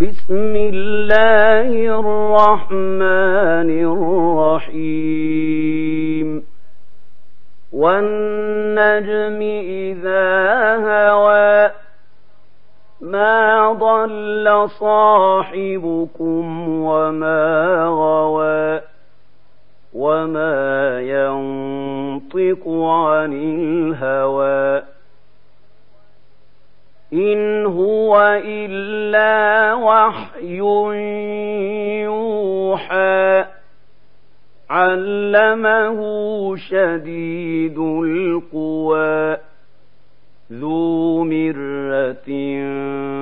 بسم الله الرحمن الرحيم. والنجم إذا هوى ما ضل صاحبكم وما غوى وما ينطق عن الهوى. إن هو إلا وحي يوحى علمه شديد القوى ذو مرة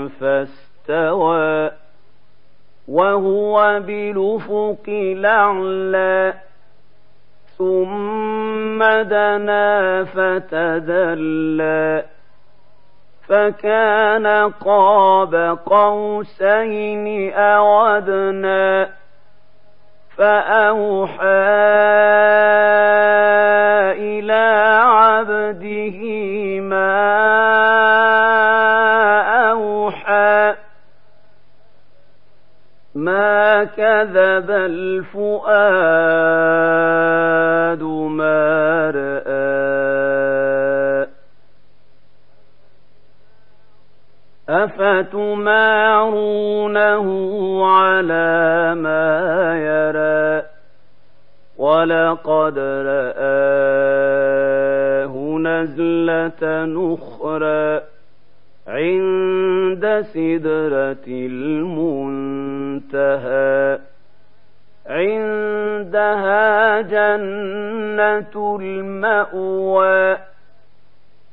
فاستوى وهو بالأفق الأعلى ثم دنا فتدلى فكان قاب قوسين أو أدنى فأوحى إلى عبده ما أوحى ما كذب الفؤاد أفتمارونه على ما يرى ولقد رآه نزلة نخرى عند سدرة المنتهى عندها جنة المأوى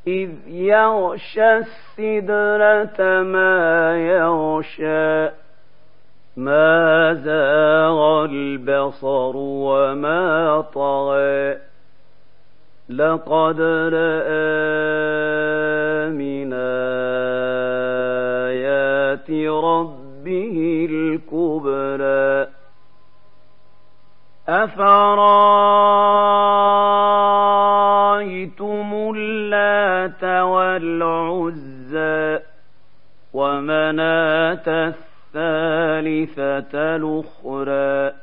إذ يغشى السدرة ما يغشى ما زاغ البصر وما طغى. لقد رأى الثالثة الأخرى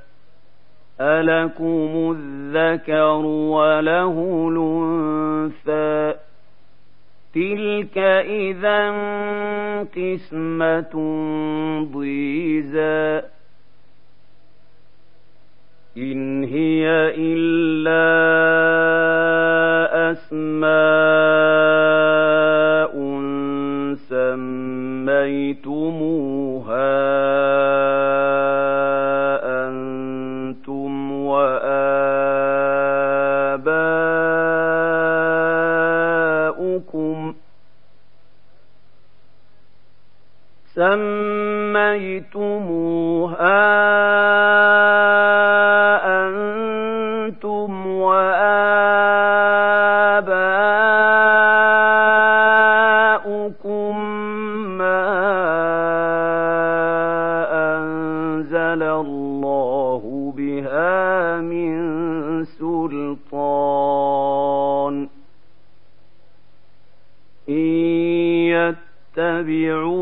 ألكم الذكر وله الأنثى. تلك إذا قسمة ضيزى. إن هي إلا سميتموها أنتم وآباؤكم ما أنزل الله بها من سلطان إن يتبعون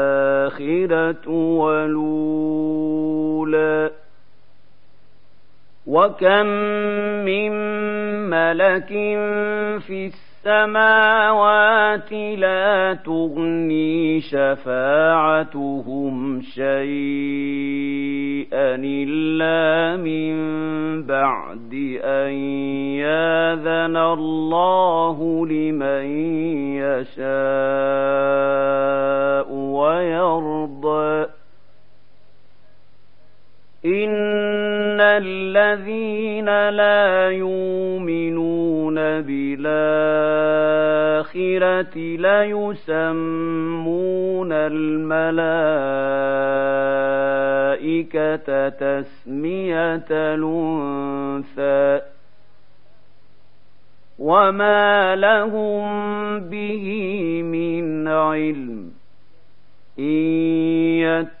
والأولى. وكم من ملك في السماوات لا تغني شفاعتهم شيئا إلا من بعد أن ياذن الله لمن يشاء. إن الذين لا يؤمنون بالآخرة ليسمون الملائكة تسمية الأنثى وما لهم به من علم إن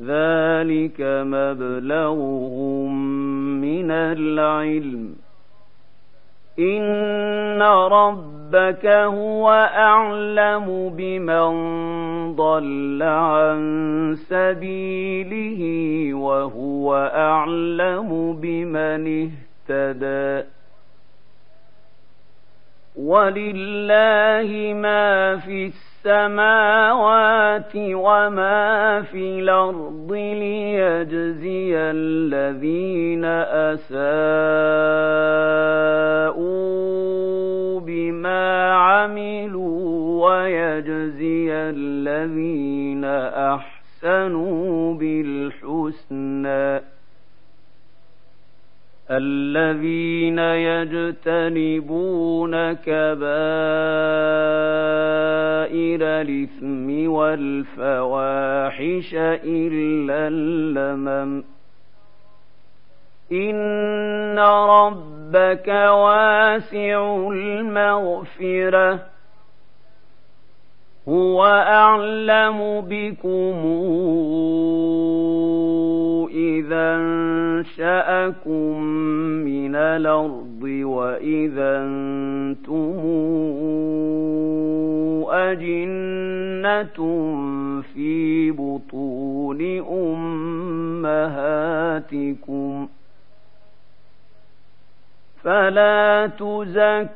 ذلك مبلغهم من العلم. إن ربك هو أعلم بمن ضل عن سبيله وهو أعلم بمن اهتدى. ولله ما في السماوات وما في الأرض ليجزي الذين أساءوا بما عملوا ويجزي الذين أحسنوا بالحسنى الذين يجتنبون كبائر الإثم والفواحش إلا اللمم. إن ربك واسع المغفرة. هو أعلم بكم. إذا أنشأكم من الأرض وإذا أنتم أجنة في بطون أمهاتكم فلا تزكوا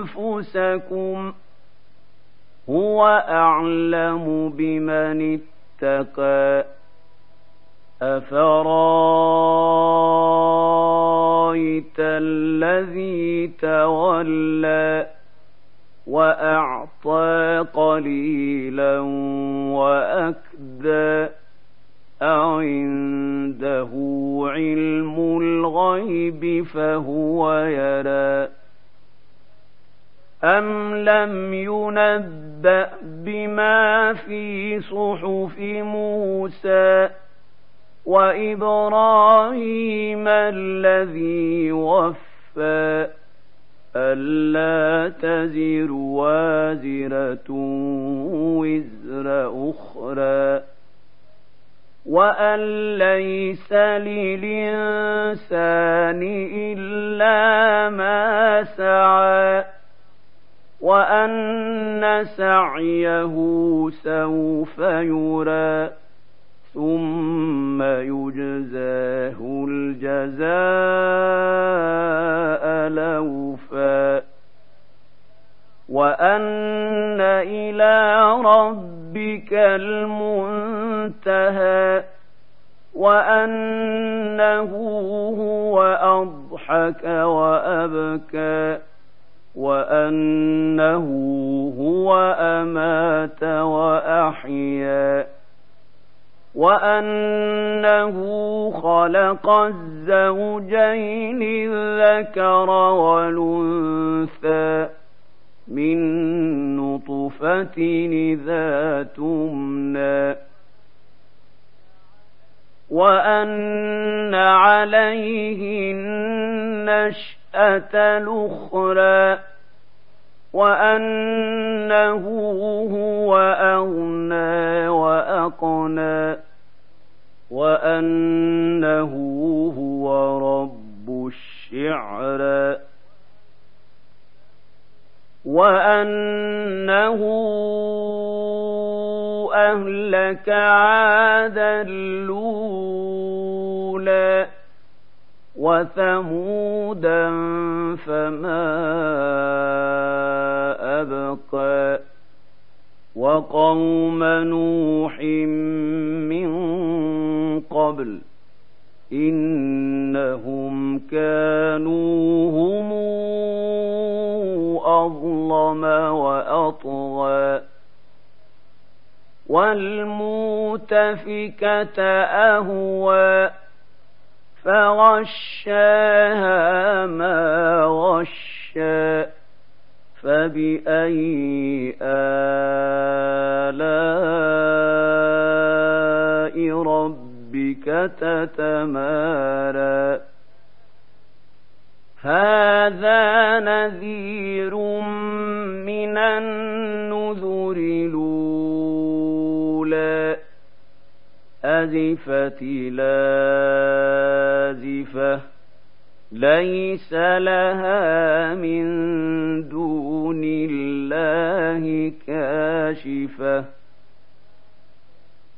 أنفسكم هو أعلم بمن اتقى. أفرأيت الذي تولى وأعطى قليلا وأكدى؟ أعنده علم الغيب فهو يرى. أم لم ينبأ بما في صحف موسى وإبراهيم الذي وفى ألا تزر وازرة وزر أخرى وأن ليس للإنسان إلا ما سعى وأن سعيه سوف يرى ثم يجزاه الجزاء لوفا. وأن إلى ربك المنتهى وأنه هو أضحك وأبكى. وأنه هو أمات وأحيا وأنه خلق الزوجين الذكر والأنثى من نطفة إذا تمنى وأن عليه النشأة الأخرى وأنه هو أغنى وأقنى وأنه هو رب الشعرى وأنه أهلك عادا الأولى وثمودا فما وقوم نوح من قبل إنهم كانوا هم أظلم وأطغى والمؤتفكة أهوى فغشاها ما غشى فبأي آلاء تتمارى. هذا نذير من النذر الأولى. أزفت لازفة ليس لها من دون الله كاشفة.